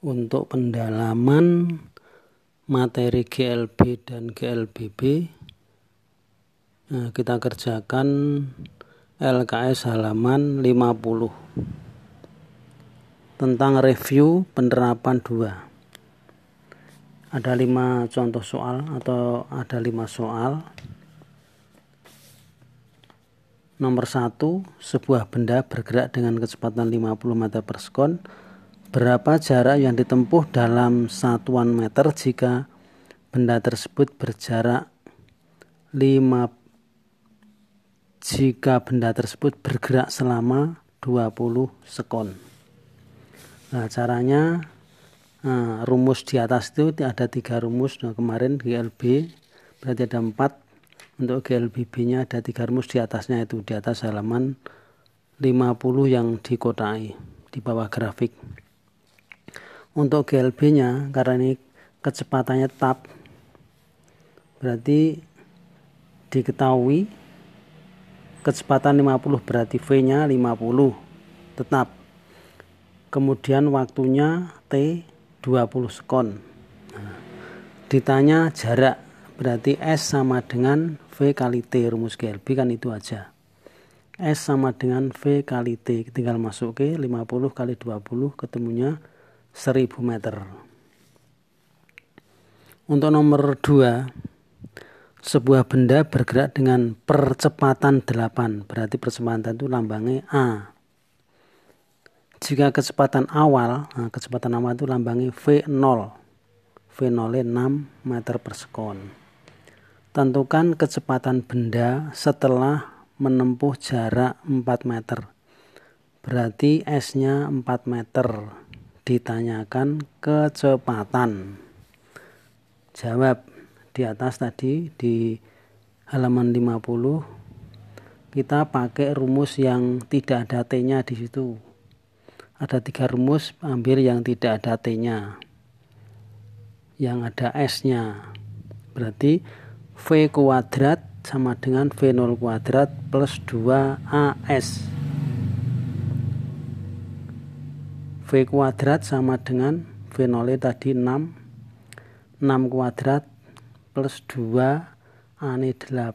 untuk pendalaman materi GLB dan GLBB nah, kita kerjakan LKS halaman 50 tentang review penerapan 2 ada lima contoh soal atau ada lima soal. Nomor satu sebuah benda bergerak dengan kecepatan 50 meter per sekon Berapa jarak yang ditempuh dalam satuan meter jika benda tersebut berjarak 5 jika benda tersebut bergerak selama 20 sekon. Nah, caranya nah, rumus di atas itu ada tiga rumus. Nah, kemarin GLB berarti ada empat. Untuk GLBB-nya ada tiga rumus di atasnya itu di atas halaman 50 yang dikotai di bawah grafik untuk GLB nya karena ini kecepatannya tetap. Berarti diketahui kecepatan 50 berarti V nya 50 tetap. Kemudian waktunya T 20 sekon. Ditanya jarak berarti S sama dengan V kali T rumus GLB kan itu aja. S sama dengan V kali T tinggal masuk ke 50 kali 20 ketemunya 1000 meter. Untuk nomor 2, sebuah benda bergerak dengan percepatan 8, berarti percepatan itu lambangnya A. Jika kecepatan awal, nah kecepatan awal itu lambangnya V0. V0 6 meter per sekon. Tentukan kecepatan benda setelah menempuh jarak 4 meter. Berarti S-nya 4 meter ditanyakan kecepatan. Jawab di atas tadi di halaman 50 kita pakai rumus yang tidak ada T-nya di situ. Ada tiga rumus, ambil yang tidak ada T-nya. Yang ada S-nya. Berarti V kuadrat sama dengan V0 kuadrat plus 2AS. V kuadrat sama dengan V0 tadi 6 6 kuadrat plus 2 A ini 8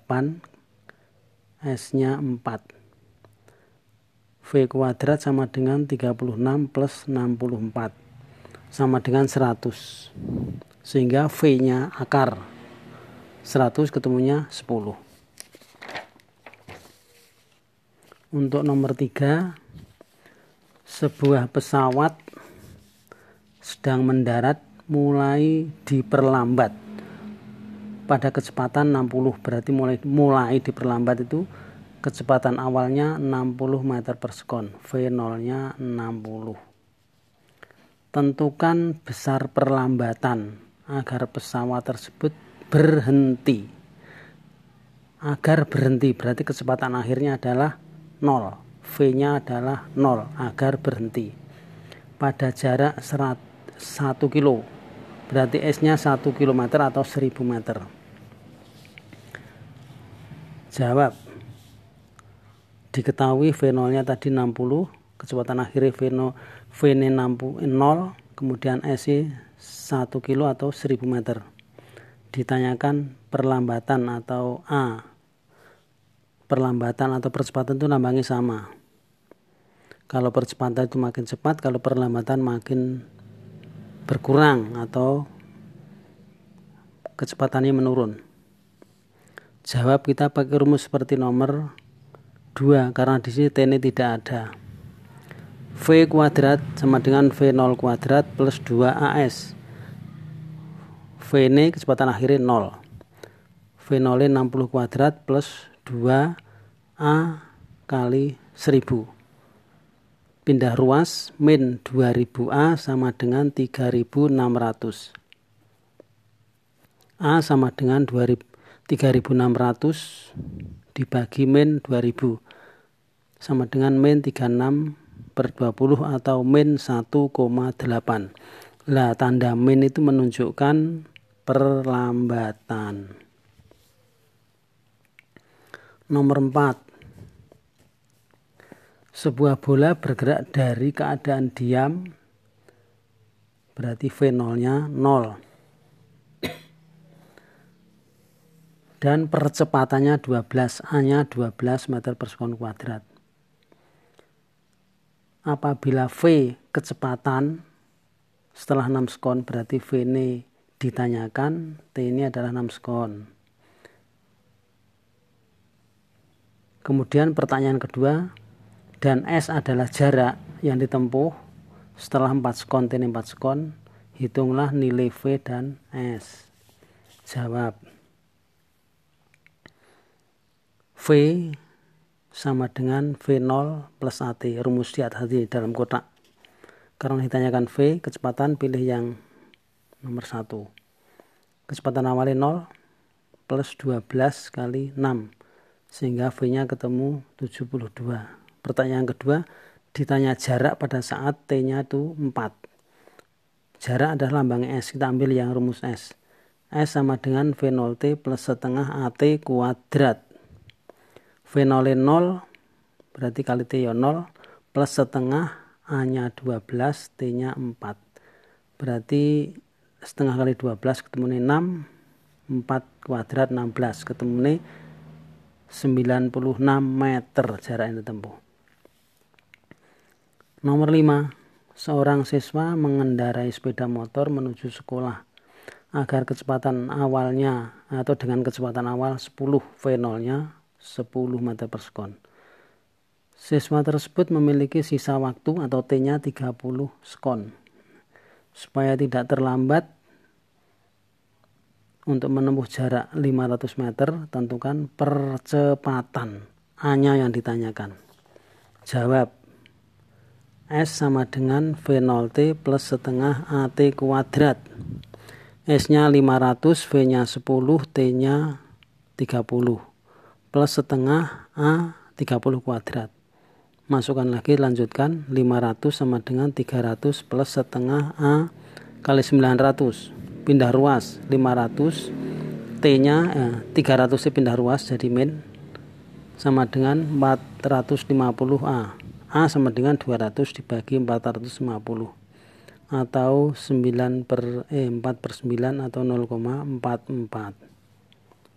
S nya 4 V kuadrat sama dengan 36 plus 64 sama dengan 100 sehingga V nya akar. 100 ketemunya 10 untuk nomor 3 sebuah pesawat sedang mendarat mulai diperlambat. Pada kecepatan 60 berarti mulai mulai diperlambat itu kecepatan awalnya 60 meter per sekon V0 nya 60 tentukan besar perlambatan agar pesawat tersebut berhenti. Agar berhenti berarti kecepatan akhirnya adalah 0 V-nya adalah 0 agar berhenti. Pada jarak 1 kilo, berarti S-nya 1 km atau 1000 meter. Jawab. Diketahui V0-nya tadi 60, kecepatan akhirnya V0, V-nya 0, kemudian S 1 kilo atau 1000 meter. Ditanyakan perlambatan atau A perlambatan atau percepatan itu lambangnya sama. Kalau percepatan itu makin cepat, kalau perlambatan makin berkurang atau kecepatannya menurun. Jawab kita pakai rumus seperti nomor 2 karena di sini T ini tidak ada. V kuadrat sama dengan V0 kuadrat plus 2AS. V ini kecepatan akhirnya 0. V0 60 kuadrat plus 2A kali 1000 pindah ruas min 2000A sama dengan 3600 A sama dengan 3600 dibagi min 2000 sama dengan min 36 per 20 atau min 1,8 lah tanda min itu menunjukkan perlambatan Nomor 4. Sebuah bola bergerak dari keadaan diam berarti V0-nya 0. Dan percepatannya 12, A-nya 12 meter per sekon kuadrat. Apabila V kecepatan setelah 6 sekon berarti V ini ditanyakan, T ini adalah 6 sekon. Kemudian pertanyaan kedua, dan S adalah jarak yang ditempuh setelah 4 sekon ini 4 sekon, hitunglah nilai V dan S. Jawab. V sama dengan V0 plus AT, rumus di atas di dalam kotak. Karena ditanyakan V, kecepatan pilih yang nomor 1. Kecepatan awalnya 0 plus 12 kali 6, sehingga V-nya ketemu 72. Pertanyaan kedua, ditanya jarak pada saat T-nya itu 4. Jarak adalah lambang S, kita ambil yang rumus S. S sama dengan V0T plus setengah AT kuadrat V0 0 berarti kali T ya 0 plus setengah A nya 12 T nya 4 berarti setengah kali 12 ketemu ini 6 4 kuadrat 16 ketemu 96 meter jarak yang ditempuh nomor 5 seorang siswa mengendarai sepeda motor menuju sekolah agar kecepatan awalnya atau dengan kecepatan awal 10 V0 nya 10 meter per sekon. Siswa tersebut memiliki sisa waktu atau T-nya 30 sekon. Supaya tidak terlambat untuk menempuh jarak 500 meter, tentukan percepatan A-nya yang ditanyakan. Jawab, S sama dengan V0T plus setengah AT kuadrat. S-nya 500, V-nya 10, T-nya 30 plus setengah A 30 kuadrat. Masukkan lagi, lanjutkan 500 sama dengan 300 plus setengah A kali 900. Pindah ruas 500 T-nya eh, 300 pindah ruas jadi min sama dengan 450A. A sama dengan 200 dibagi 450 atau 9 per eh, 4 per 9 atau 0,44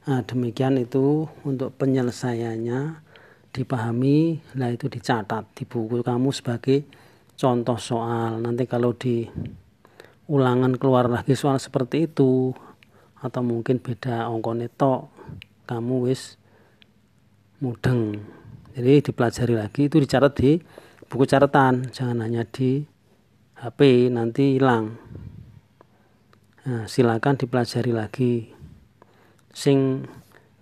Nah, demikian itu untuk penyelesaiannya dipahami, lah itu dicatat di buku kamu sebagai contoh soal. Nanti kalau di ulangan keluar lagi soal seperti itu atau mungkin beda ongkon neto kamu wis mudeng. Jadi dipelajari lagi itu dicatat di buku catatan, jangan hanya di HP nanti hilang. Nah, silakan dipelajari lagi sing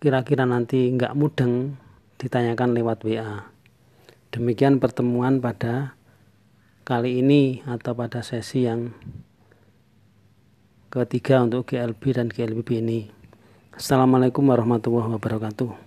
kira-kira nanti nggak mudeng ditanyakan lewat WA. Demikian pertemuan pada kali ini atau pada sesi yang ketiga untuk GLB dan GLBB ini. Assalamualaikum warahmatullahi wabarakatuh.